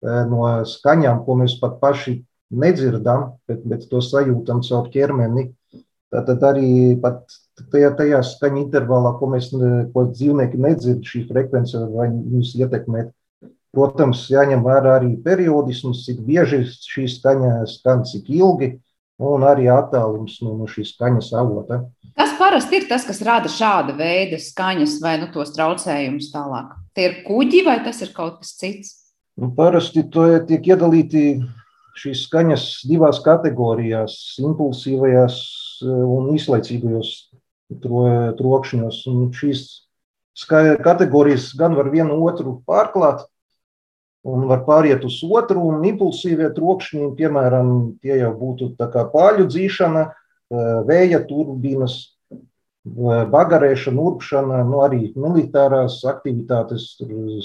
no skaņām, ko mēs pat paši nedzirdam, bet, bet to sajūtam caur ķermeni. Tātad arī tajā, tajā skaņa intervālā, ko, mēs, ko dzīvnieki nedzird, šī frekvence var viņus ietekmēt. Protams, jāņem vērā arī periodisms, cik bieži šī skaņa skan, cik ilgi, un arī attālums no, no šīs skaņas avota. Kas parasti ir tas, kas rada šāda veida skaņas vai nu, tos traucējumus tālāk? Tie ir kuģi vai tas ir kaut kas cits? Nu, parasti tiek iedalīti šīs skaņas divās kategorijās - impulsīvajās un izlaicīgajos trokšņos. Un šīs kategorijas gan var vienu otru pārklāt, un var pāriet uz otru, un impulsīvie trokšņi, piemēram, tie jau būtu pāļu dzīšana, vēja turbīnas, bagarēšana, urpšana, nu arī militārās aktivitātes,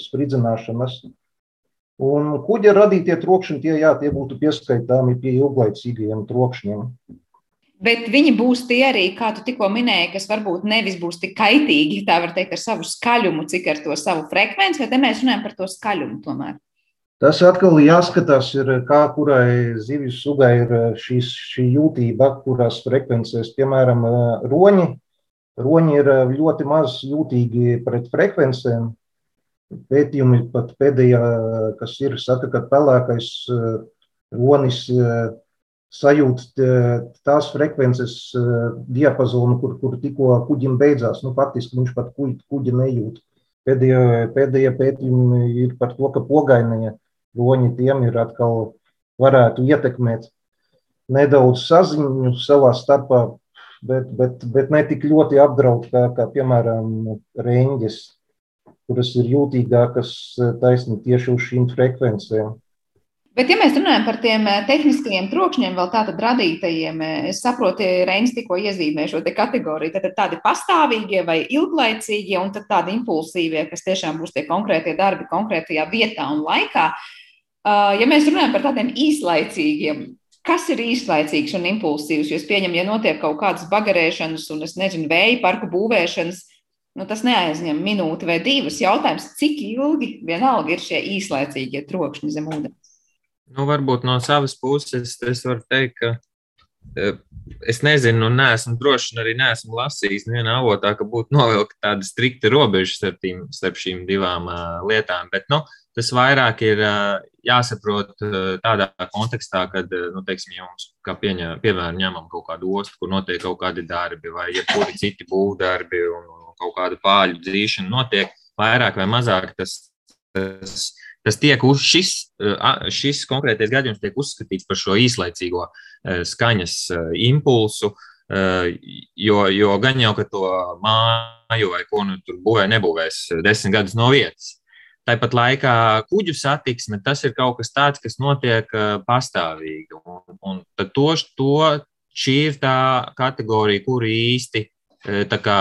spridzināšanas. Un kuģa radītie trokšņi, tie, jā, tie būtu pieskaitāmi pie ilglaicīgajiem trokšņiem. Bet viņi būs tie arī, kā tu tikko minēji, kas varbūt nevis būs tik kaitīgi, tā var teikt, ar savu skaļumu, cik ar to savu frekvenci, vai te mēs runājam par to skaļumu tomēr? Tas atkal jāskatās, ir, kā kurai zivju sugai ir šīs, šī jūtība, kurās frekvencēs, piemēram, roņi. Roņi ir ļoti maz jūtīgi pret frekvencēm. Pētījumi pat pēdējā, kas ir, saka, ka pelēkais ronis sajūt tās frekvences diapazonu, kur, kur tikko kuģim beidzās. Nu, faktiski viņš pat kuģi, kuģi nejūt. Pēdējie, pēdējie pētījumi ir par to, ka pogainie roņi tiem ir atkal varētu ietekmēt nedaudz saziņu savā starpā, bet, bet, bet ne tik ļoti apdraud kā, kā piemēram, reņģes, kuras ir jūtīgākas taisni tieši uz šīm frekvencēm. Bet, ja mēs runājam par tiem eh, tehniskajiem trokšņiem, vēl tātad radītajiem, eh, es saprotu, Reinis tikko iezīmē šo te kategoriju, tad tādi pastāvīgie vai ilglaicīgie, un tad tādi impulsīvie, kas tiešām būs tie konkrētie darbi konkrētajā vietā un laikā. Ja mēs runājam par tādiem īslaicīgiem, kas ir īslaicīgs un impulsīvs, jo es pieņemu, ja notiek kaut kādas bagarēšanas un, es nezinu, vēja parku būvēšanas, nu, tas neaizņem minūti vai divas. Jautājums, cik ilgi vienalga ir šie īslaicīgie trokšņi zem ūdens? Nu, varbūt no savas puses es varu teikt, ka e, es nezinu, un neesmu drošs, un arī neesmu lasījis nevienā avotā, ka būtu novilkta tāda strikta robeža starp, tīm, starp šīm divām uh, lietām. Bet nu, tas vairāk ir uh, jāsaprot tādā kontekstā, kad, nu, teiksim, ja mums, kā pieņem, piemēram, ņemam kaut kādu ostu, kur notiek kaut kādi darbi, vai jebkuri citi būvdarbi un kaut kāda pāļu dzīšana notiek, vairāk vai mazāk tas. tas tas tiek uz šis, šis konkrētais gadījums tiek uzskatīts par šo īslaicīgo skaņas impulsu, jo, jo gan jau, ka to māju vai ko nu tur būvē nebūvēs desmit gadus no vietas. Tāpat laikā kuģu satiksme tas ir kaut kas tāds, kas notiek pastāvīgi. Un, un to, to, šī ir tā kategorija, kur īsti kā,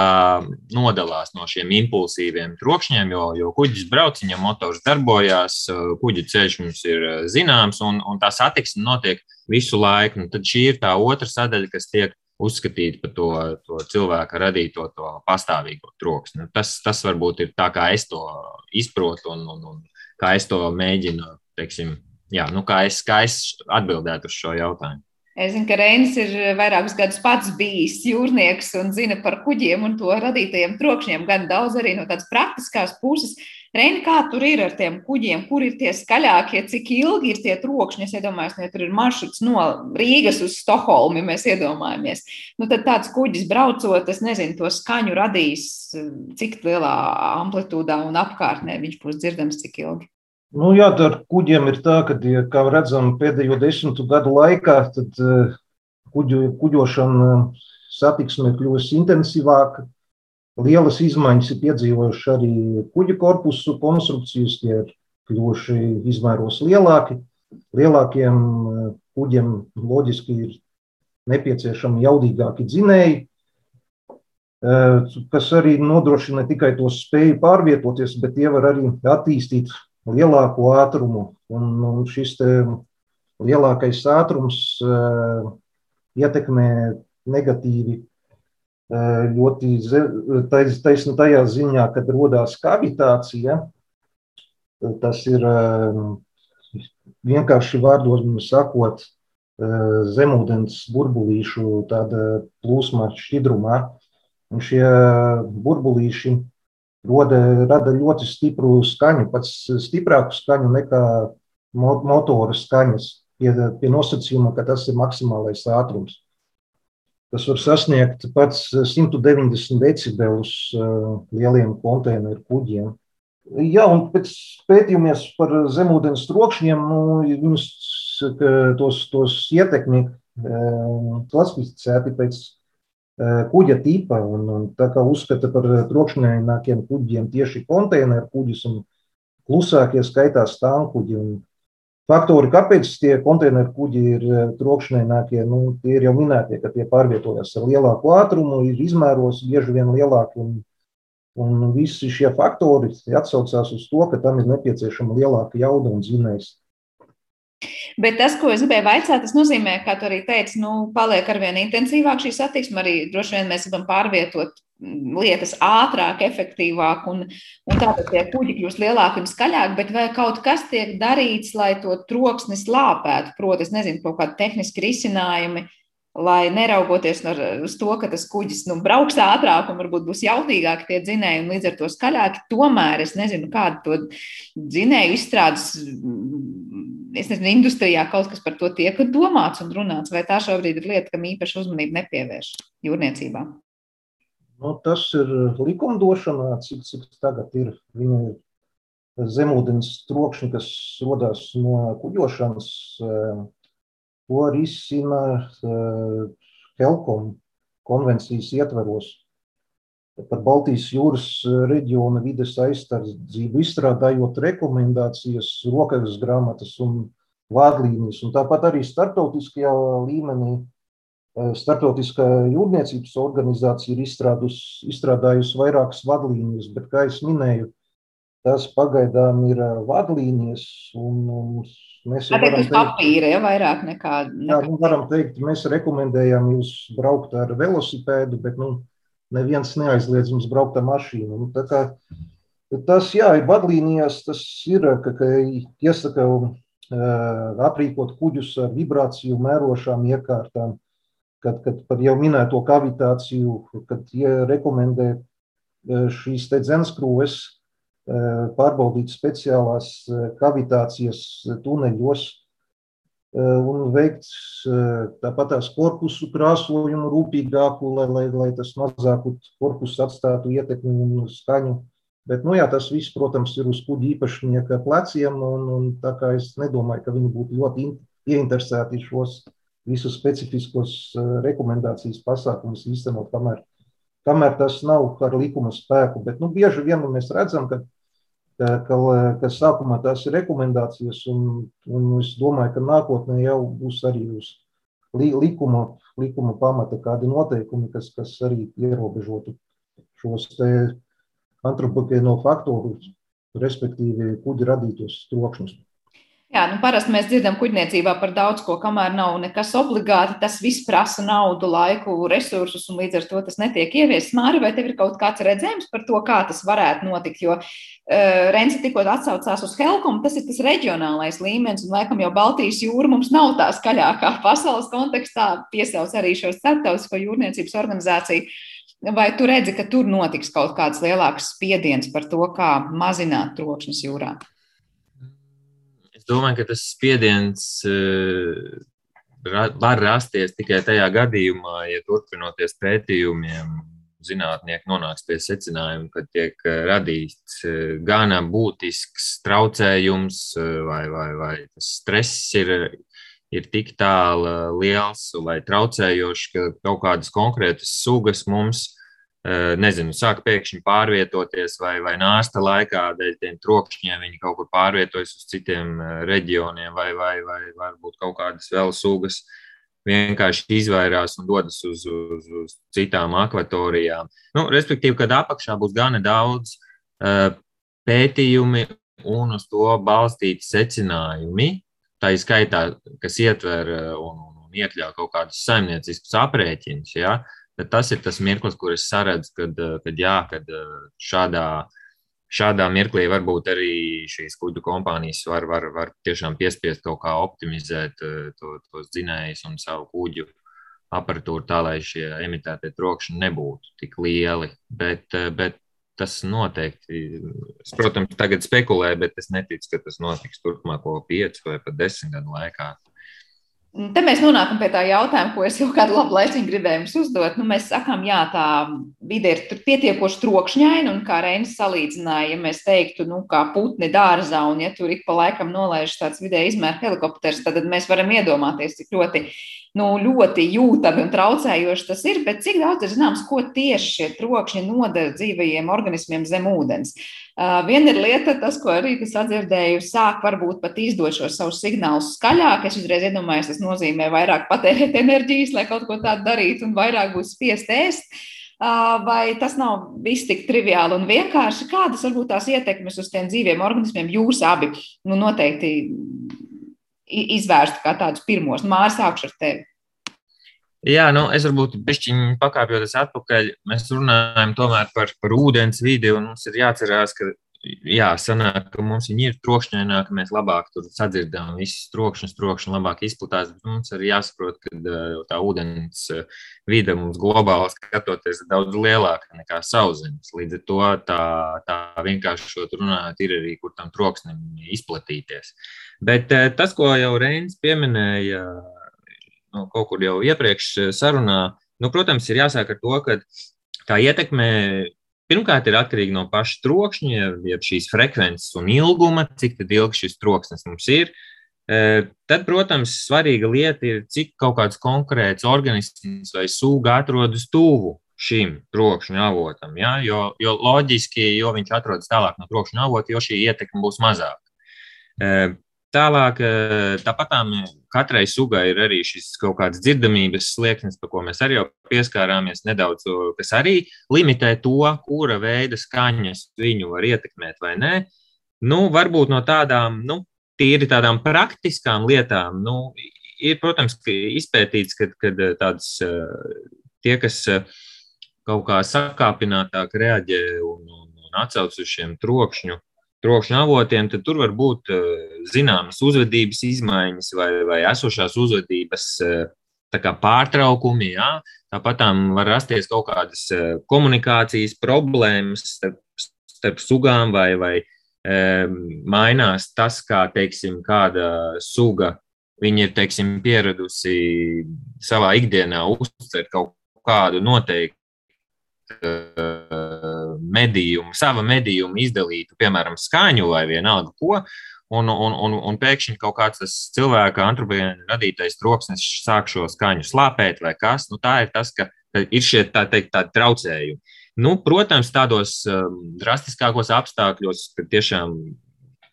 nodalās no šiem impulsīviem trokšņiem, jo, jo kuģis brauc, viņam motors darbojās, kuģa ceļš mums ir zināms, un, un tā satiksme notiek visu laiku. Un tad šī ir tā otra sadaļa, kas tiek uzskatīt par to, to cilvēka radīto to pastāvīgo troksni. Tas, tas varbūt ir tā, kā es to izprotu un, un, un kā es to mēģinu, teiksim, jā, nu, kā, es, kā es atbildētu uz šo jautājumu. Es zinu, ka Reinis ir vairākus gadus pats bijis jūrnieks un zina par kuģiem un to radītajiem trokšņiem, gan daudz arī no tādas praktiskās puses. Reini, kā tur ir ar tiem kuģiem, kur ir tie skaļākie, cik ilgi ir tie trokšņi? Es iedomājos, ka tur ir maršruts no Rīgas uz Stokholmu, ja mēs iedomājamies. Nu, tad tāds kuģis braucot, es nezinu, to skaņu radīs, cik lielā amplitūdā un apkārtnē viņš būs dzirdams, cik ilgi. Nu, jā, ar kuģiem ir tā, ka, ja, kā redzam, pēdējo desmitu gadu laikā tad, uh, kuģu, kuģošana satiksme ir kļuvusi intensīvāka. Lielas izmaiņas ir piedzīvojuši arī kuģa korpusu konstrukcijas, tie ir kļuvuši izmēros lielāki. Lielākiem uh, kuģiem loģiski ir nepieciešami jaudīgāki dzinēji, kas arī nodrošina ne tikai to spēju pārvietoties, bet tie var arī attīstīt lielāko ātrumu. Un, un šis lielākais ātrums uh, ietekmē negatīvi uh, ļoti taisni tajā ziņā, kad radās kavitācija. Tas ir uh, vienkārši vārdos sakot, zemūdens burbulīšu plūsma šķidrumā. Un šie burbulīši roda, rada ļoti stipru skaņu, pats stiprāku skaņu nekā motora skaņas, pie, pie nosacījuma, ka tas ir maksimālais ātrums. Tas var sasniegt pats 190 decibelus lieliem konteineru kuģiem. Jā, un pēc pētījumiem par zemūdens trokšņiem, nu, viņus tos, tos ietekmi klasificēti pēc kuģa tipa. Un, un tā kā uzskata par trokšņainākiem kuģiem tieši konteineru kuģis un klusākie skaitās stāvkuģi. Faktori, kāpēc tie konteineru kuģi ir trokšņainākie, nu, tie ir jau minētie, ka tie pārvietojas ar lielāku ātrumu, ir izmēros bieži vien lielāki. Un, un visi šie faktori atsaucās uz to, ka tam ir nepieciešama lielāka jauda un zinējums. Bet tas, ko es gribēju vaicāt, tas nozīmē, kā tu arī teici, nu, paliek ar vien intensīvāk šī satiksme. Arī droši vien mēs gribam pārvietot mm, lietas ātrāk, efektīvāk, un, un tātad tie kuģi kļūst lielāki un skaļāki. Bet vai kaut kas tiek darīts, lai to troksni slāpētu? Proti, es nezinu, kaut kādi tehniski risinājumi lai neraugoties uz to, ka tas kuģis nu, brauks ātrāk un varbūt būs jautīgāki tie dzinēji un līdz ar to skaļāki, tomēr es nezinu, kāda to dzinēju izstrādes, es nezinu, industrijā kaut kas par to tiek domāts un runāts, vai tā šobrīd ir lieta, kam īpaši uzmanību nepievērš jūrniecībā. Nu, tas ir likumdošanā, cik, cik tagad ir. Viņa ir zemūdens trokšņi, kas rodas no kuģošanas To risina eh, Helkom konvencijas ietveros. Par Baltijas jūras eh, reģiona vides aizsardzību izstrādājot rekomendācijas, rokas grāmatas un vādlīnijas. Un tāpat arī starptautiskajā līmenī eh, Startautiskā jūrniecības organizācija ir izstrādājusi vairākas vadlīnijas, bet, kā jau minēju, tas pagaidām ir vadlīnijas. Un, un Mēs jau teikt, papīra, ja vairāk nekā. nekā... Jā, nu, varam teikt, mēs rekomendējam jūs braukt ar velosipēdu, bet nu, neviens neaizliedz jums braukt ar mašīnu. Nu, kā, tas, jā, ir vadlīnijās, tas ir, ka, ka iesaka aprīkot kuģus ar vibrāciju mērošām iekārtām, kad, kad par jau minēto kavitāciju, kad rekomendē šīs dzenskrūves, pārbaudīt speciālās eh, kavitācijas tuneļos eh, un veikt tāpat tās korpusu krāsojumu rūpīgāku, lai, lai, lai tas mazāku korpusu atstātu ietekmi un skaņu. Bet, nu jā, tas viss, protams, ir uz kuģa īpašnieka pleciem, un, un tā kā es nedomāju, ka viņi būtu ļoti ieinteresēti šos visus specifiskos rekomendācijas pasākumus īstenot, kamēr, kamēr tas nav ar likuma spēku. Bet nu, bieži vien mēs redzam, ka ka, ka sākumā tās ir rekomendācijas, un, un es domāju, ka nākotnē jau būs arī uz likuma, likuma pamata kādi noteikumi, kas, kas arī ierobežotu šos antropogēno faktorus, respektīvi kuģi radītos trokšņus. Jā, nu parasti mēs dzirdam kuģniecībā par daudz ko, kamēr nav nekas obligāti. Tas viss prasa naudu, laiku, resursus, un līdz ar to tas netiek ieviests. Māri, vai tev ir kaut kāds redzējums par to, kā tas varētu notikt? Jo uh, Renzi tikko atsaucās uz Helkomu, tas ir tas reģionālais līmenis, un laikam jau Baltijas jūra mums nav tā skaļākā *laughs* pasaules kontekstā, piesauc arī šo starptautisko jūrniecības organizāciju. Vai tu redzi, ka tur notiks kaut kāds lielāks spiediens par to, kā mazināt trokšņus jūrā? Es domāju, ka tas spiediens eh, var rasties tikai tajā gadījumā, ja turpinoties pētījumiem, zinātnieki nonāks pie secinājuma, ka tiek eh, radīts eh, gana būtisks traucējums vai, vai, vai stress ir, ir tik tālu liels vai traucējošs, ka kaut kādas konkrētas sugas mums Eh, nezinu, sāk pēkšņi pārvietoties, vai, vai nāsta laikā dēļ tiem trokšņiem viņi kaut kur pārvietojas uz citiem eh, reģioniem, vai, vai, vai varbūt kaut kādas vēl sugas vienkārši izvairās un dodas uz, uz, uz citām akvatorijām. Nu, respektīvi, kad apakšā būs gana daudz uh, pētījumi un uz to balstīti secinājumi, tā ir skaitā, kas ietver un, un iekļauj kaut kādus saimnieciskus aprēķinus. Ja? Uh, tad tas ir tas mirklis, kur es saredzu, kad, eh, kad, jā, kad eh, šādā, šādā mirklī varbūt arī šīs kuģu kompānijas var, var, var tiešām piespiest kaut kā optimizēt eh, to, tos dzinējus un savu kuģu aparatūru tā, lai šie emitētie trokšņi nebūtu tik lieli. Bet, bet tas noteikti, es, protams, tagad spekulēju, bet es neticu, ka tas notiks turpmāko piecu vai pat desmit gadu laikā. Te mēs nonākam pie tā jautājuma, ko es jau kādu labu laiku gribēju jums uzdot. Nu, mēs sakām, jā, tā vide ir pietiekoši trokšņaina, un kā Reinis salīdzināja, ja mēs teiktu, nu, kā putni dārzā, un ja tur ik pa laikam nolaiž tāds vidē izmēra helikopters, tad mēs varam iedomāties, cik ļoti nu, ļoti jūtami un traucējoši tas ir, bet cik daudz ir zināms, ko tieši šie trokšņi nodara dzīvajiem organismiem zem ūdens. Uh, viena ir lieta, tas, ko arī sadzirdēju, sāk varbūt pat izdot šos savus signālus skaļāk. Es uzreiz iedomājos, tas nozīmē vairāk patērēt enerģijas, lai kaut ko tādu darītu, un vairāk būs spiest ēst. Uh, vai tas nav viss tik triviāli un vienkārši? Kādas varbūt tās ietekmes uz tiem dzīviem organismiem jūs abi nu, noteikti izvērstu kā tādus pirmos. Nu, Mārcis, sākšu ar tevi. Jā, nu, es varbūt pišķiņu pakāpjoties atpakaļ. Mēs runājam tomēr par, par ūdens vidi, un mums ir jāatcerās, ka jā, sanāk, ka mums viņi ir trokšņaināki, mēs labāk tur sadzirdam visus trokšņus, trokšņi labāk izplatās, bet mums arī jāsaprot, ka tā ūdens vide mums globāli skatoties ir daudz lielāka nekā sauszemes. Līdz ar to tā, tā vienkāršot runājot, ir arī, kur tam troksnim izplatīties. Bet tas, ko jau Reinis pieminēja, nu, kaut kur jau iepriekš sarunā, nu, protams, ir jāsāk ar to, ka tā ietekme Pirmkārt, ir atkarīga no paša trokšņa, jeb šīs frekvences un ilguma, cik ilgs šis troksnis mums ir. E, tad, protams, svarīga lieta ir, cik kaut kāds konkrēts organisms vai sūga atrodas tuvu šim trokšņa avotam. Ja? Jo, jo loģiski, jo viņš atrodas tālāk no trokšņa avota, jo šī ietekme būs mazāka. Tālāk, eh, tāpatām katrai sugai ir arī šis kaut kāds dzirdamības slieksnis, par ko mēs arī pieskārāmies nedaudz, kas arī limitē to, kura veida skaņas viņu var ietekmēt vai nē. Nu, varbūt no tādām, nu, tīri tādām praktiskām lietām, nu, ir, protams, izpētīts, ka tādas eh, tie, kas eh, kaut kā sakāpinātāk reaģē un, un, un atsauc uz šiem trokšņu trokšņa avotiem, tad tur var būt eh, zināmas uzvedības izmaiņas vai, vai esošās uzvedības eh, pārtraukumi. Jā. Tāpat tam var rasties kaut kādas eh, komunikācijas problēmas starp, starp sugām vai, vai e, mainās tas, kā teiksim, kāda suga viņa ir teiksim, pieradusi savā ikdienā uztvert kaut kādu noteiktu medījumu, sava medījuma izdalītu, piemēram, skaņu vai vienalga ko, un, un, un, un pēkšņi kaut kāds cilvēka antropogēna radītais troksnis sāk šo skaņu slāpēt vai kas. Nu, tā ir tas, ka ir šie tā teikt, tādi traucējumi. Nu, protams, tādos um, drastiskākos apstākļos, kad tiešām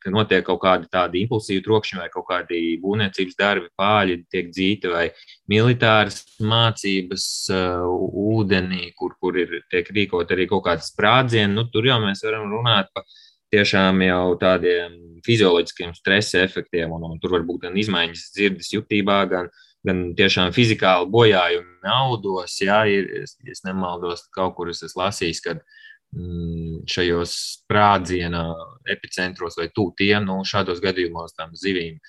ka notiek kaut kādi tādi impulsīvi trokšņi vai kaut kādi būvniecības darbi, pāļi tiek dzīti vai militāras mācības uh, ūdenī, kur, kur ir tiek rīkot arī kaut kāds sprādzieni. Nu, tur jau mēs varam runāt par tiešām jau tādiem fizioloģiskiem stresa efektiem, un, un tur var būt gan izmaiņas dzirdes jutībā, gan, gan tiešām fizikāli bojājumi audos. Jā, ir, es, es nemaldos, kaut kur es esmu lasījis, ka mm, šajos sprādziena epicentros vai tūtiem, nu, šādos gadījumos tam zivīm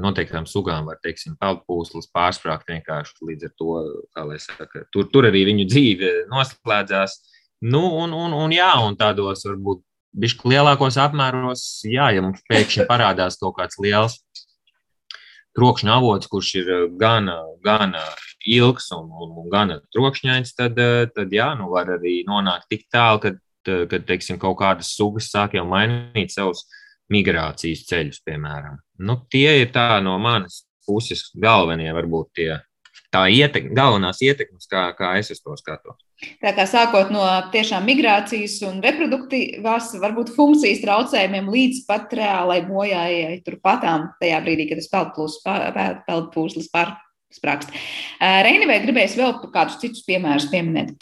noteiktām sugām var, teiksim, peldpūslas pārsprāgt vienkārši līdz ar to, kā lai saka, tur, tur arī viņu dzīve noslēdzās. Nu, un, un, un, jā, un tādos varbūt bišķi lielākos apmēros, jā, ja mums pēkšņi *laughs* parādās kaut kāds liels trokšņa avots, kurš ir gan, gan ilgs un, un, un gan trokšņains, tad, tad jā, nu var arī nonākt tik tālu, ka, kad, teiksim, kaut kādas sugas sāk jau mainīt savus migrācijas ceļus, piemēram. Nu, tie ir tā no manas puses galvenie, varbūt tie tā ietek, galvenās ietekmes, kā, kā es to skatos. Tā kā sākot no tiešām migrācijas un reproduktīvās, varbūt funkcijas traucējumiem līdz pat reālai bojājai turpatām tajā brīdī, kad tas peldpūslis pārsprāgst. Reini, vai gribēs vēl kādus citus piemērus pieminēt?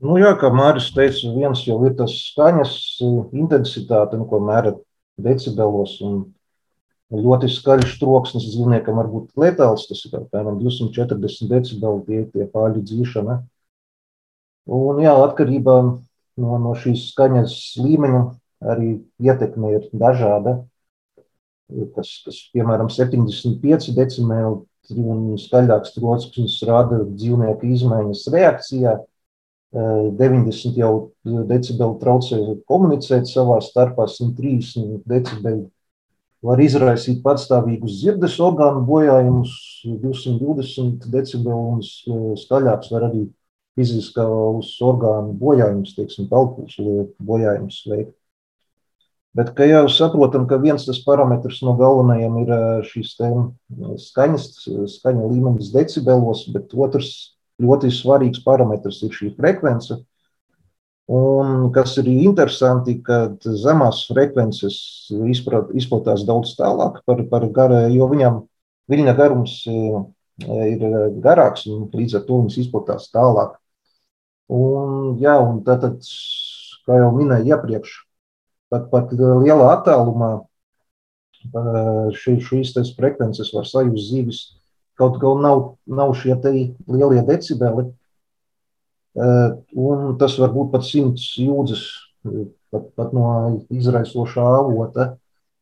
Nu, jā, kā Mārcis teica, viens jau ir tas skaņas intensitāte, nu, ko mēra decibelos. Ļoti skaļš troksnis dzīvniekam var būt letāls. Tas ir apmēram 240 decibeli, tie ir tie pāļu dzīšana. Un, jā, atkarībā no, no šīs skaņas līmeņa arī ietekme ir dažāda. Tas, kas, piemēram, 75 decibeli un skaļāks troksnis rada dzīvnieku izmaiņas reakcijā. 90 jau decibeli traucē komunicēt savā starpā, 130 decibeli var izraisīt patstāvīgus dzirdes orgānu bojājumus, 220 decibeli un skaļāks var arī fiziskās orgānu bojājums, teiksim, pelpūslu bojājums veikt. Bet, jau saprotam, ka viens tas parametrs no galvenajiem ir šīs skaņas, skaņa līmenis decibelos, bet otrs ļoti svarīgs parametrs ir šī frekvence. Un kas ir interesanti, ka zemās frekvences izplatās daudz tālāk par, par garu, jo viņam viļņa garums ir garāks un līdz ar to viņas izplatās tālāk. Un, jā, un tātad, kā jau minēju iepriekš, pat, pat lielā attālumā šī, šīs frekvences var sajust zīves, kaut gan nav, nav šie lielie decibeli. Un tas var būt pat simts jūdzes pat, pat no izraisošā avota.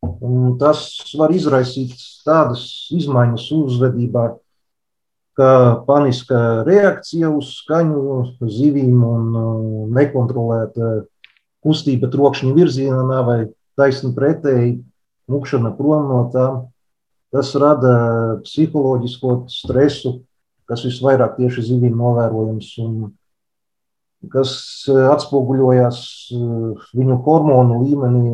Un tas var izraisīt tādas izmaiņas uzvedībā, kā paniska reakcija uz skaņu zivīm un nekontrolēta kustība trokšņa virzienā vai taisni pretēji mukšana prom no tām. Tas rada psiholoģisko stresu, kas visvairāk tieši zivīm novērojams un kas atspoguļojās viņu hormonu līmenī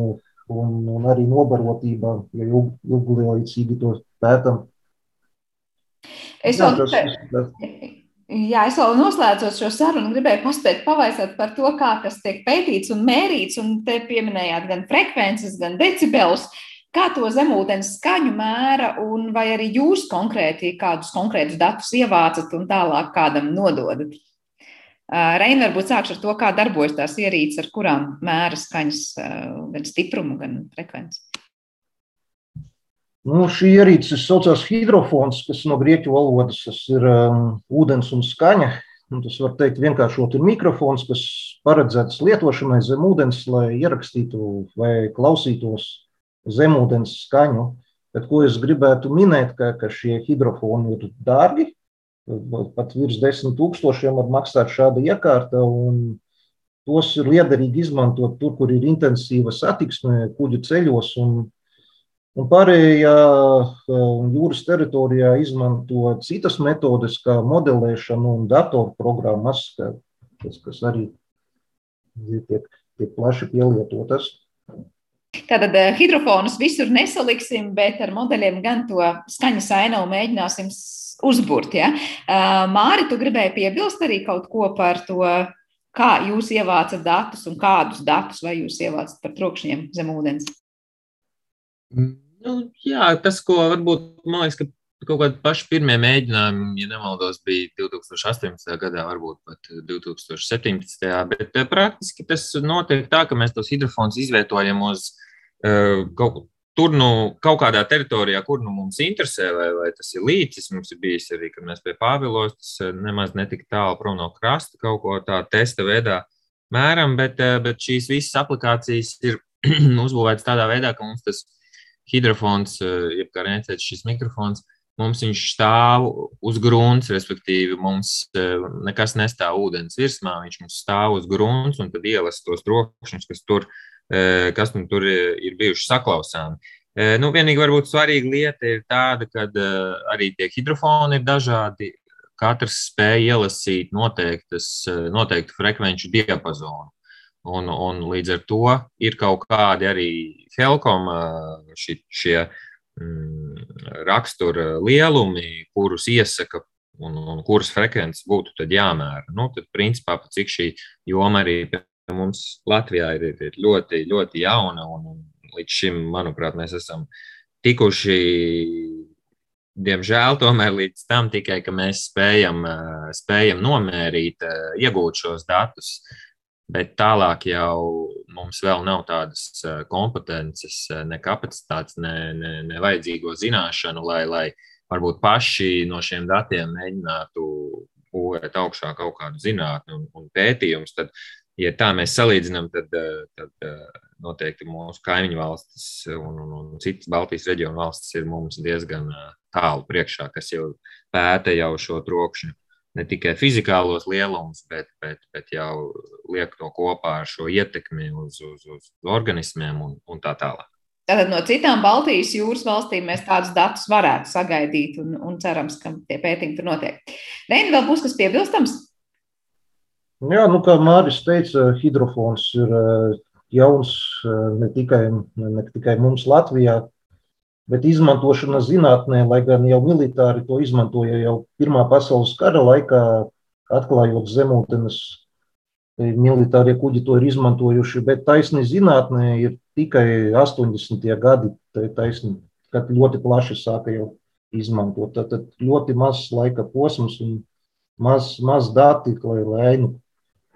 un, un arī nobarotībā, ja ilglaicīgi to pētām Es vēl, jā, es vēl noslēdzot šo sarunu, gribēju paspēt pavaicāt par to, kā tas tiek pētīts un mērīts. Un te pieminējāt gan frekvences, gan decibelus. Kā to zemūdens skaņu mēra, un vai arī jūs konkrēti kādus konkrētus datus ievācat un tālāk kādam nododat? Reina, varbūt sākšu ar to, kā darbojas tās ierīces, ar kurām mēra skaņas gan stiprumu, gan frekvenci. Nu, šī ierīce saucās hidrofons, kas no grieķu valodas ir um, ūdens un skaņa. Un tas var teikt vienkāršot ir mikrofons, kas paredzēts lietošanai zem ūdens, lai ierakstītu vai klausītos zemūdens skaņu. Bet ko es gribētu minēt, ka, ka šie hidrofoni ir dārgi, pat virs desmit tūkstošiem var maksāt šāda iekārta, tos ir liederīgi izmantot tur, kur ir intensīva satiksme kuģu ceļos un Un pārējā jūras teritorijā izmanto citas metodes, kā modelēšana un datorprogrammas, kas, kas arī tiek, tiek plaši pielietotas. Tātad hidrofonus visur nesaliksim, bet ar modeļiem gan to skaņas ainavu mēģināsim uzburt. Ja? Māri, tu gribēji piebilst arī kaut ko par to, kā jūs ievācat datus un kādus datus vai jūs ievācat par trokšņiem zem ūdens? Nu, jā, tas, ko varbūt man liekas, ka kaut kādi paši pirmie mēģinājumi, ja nemaldos, bija 2018. gadā, varbūt pat 2017. Bet praktiski tas notiek tā, ka mēs tos hidrofonus izvietojam uz uh, kaut, tur, nu, kaut kādā teritorijā, kur nu, mums interesē, vai, vai tas ir līcis. Mums ir bijis arī, kad mēs pie Pāvilos, tas nemaz netik tālu prom no krasta, kaut ko tādu testa veidā mēram, bet, bet šīs visas aplikācijas ir *clears throat* uzbūvētas tādā veidā, ka mums tas hidrofons, jeb kā rēcēt šis mikrofons, mums viņš stāv uz grunts, respektīvi, mums nekas nestāv ūdens virsmā, viņš mums stāv uz grunts un tad ielas tos trokšņus, kas tur, kas nu tur ir bijuši saklausāmi. Nu, vienīgi varbūt svarīga lieta ir tāda, ka arī tie hidrofoni ir dažādi. Katrs spēj ielasīt noteiktas, noteiktu frekvenču diapazonu. Un, un līdz ar to ir kaut kādi arī Helkom šie, šie mm, rakstura lielumi, kurus iesaka un, un kuras frekvences būtu jāmēra. Nu, tad, principā, cik šī joma arī mums Latvijā ir, ir ļoti, ļoti jauna, un, un līdz šim, manuprāt, mēs esam tikuši diemžēl, tomēr līdz tam tikai, ka mēs spējam, spējam nomērīt, iegūt šos datus. Bet tālāk jau mums vēl nav tādas kompetences, ne kapacitātes, ne, ne, ne vajadzīgo zināšanu, lai, lai varbūt paši no šiem datiem mēģinātu būvēt augšā kaut kādu zinātni un, un pētījumus. Tad, ja tā mēs salīdzinām, tad, tad noteikti mūsu kaimiņu valstis un, un, un citas Baltijas reģionu valstis ir mums diezgan tālu priekšā, kas jau pēta jau šo trokšņu ne tikai fizikālos lielumus, bet, bet, bet jau liek to kopā ar šo ietekmi uz, uz, uz organismiem un, un tā tālāk. Tātad no citām Baltijas jūras valstīm mēs tādus datus varētu sagaidīt un, un cerams, ka tie pētījumi tur notiek. Reini, vēl būs kas piebilstams? Jā, nu, kā Māris teica, hidrofons ir eh, jauns eh, ne tikai, ne tikai mums Latvijā, bet izmantošana zinātnē, lai gan jau militāri to izmantoja jau Pirmā pasaules kara laikā, atklājot zemūdens, e, militārie kuģi to ir izmantojuši, bet taisni zinātnē ir tikai 80. gadi, taisni, kad ļoti plaši sāka jau izmantot. Tad ļoti mazs laika posms un maz, maz dati, lai, lai ainu,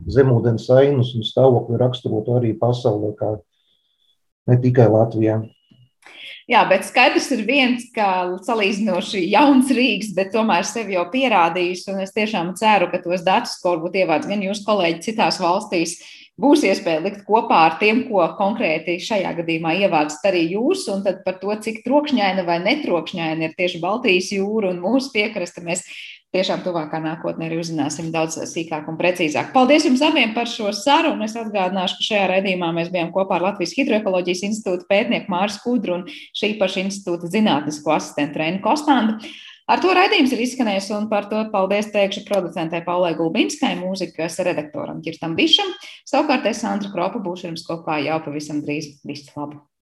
zemūdens ainus un stāvokli raksturotu arī pasaulē, kā ne tikai Latvijā. Jā, bet skaidrs ir viens, ka salīdzinoši jauns Rīgas, bet tomēr sevi jau pierādījis. Un es tiešām ceru, ka tos datus, ko varbūt ievāc gan jūsu kolēģi citās valstīs, būs iespēja likt kopā ar tiem, ko konkrēti šajā gadījumā ievācat arī jūs, un tad par to, cik trokšņaina vai netrokšņaina ir tieši Baltijas jūra un mūsu piekraste, mēs tiešām tuvākā nākotnē arī uzzināsim daudz sīkāk un precīzāk. Paldies jums abiem par šo sarunu. Es atgādināšu, ka šajā raidījumā mēs bijām kopā ar Latvijas Hidroekoloģijas institūta pētnieku Mārs Kudru un šī paša institūta zinātnisko asistentu Rēnu Kostandu. Ar to raidījums ir izskanējis, un par to paldies teikšu producentei Paulai Gulbinskai, mūzikas redaktoram Kirtam Bišam. Savukārt es, Sandra Kropa, būšu jums kopā jau pavisam drīz. Visu labu!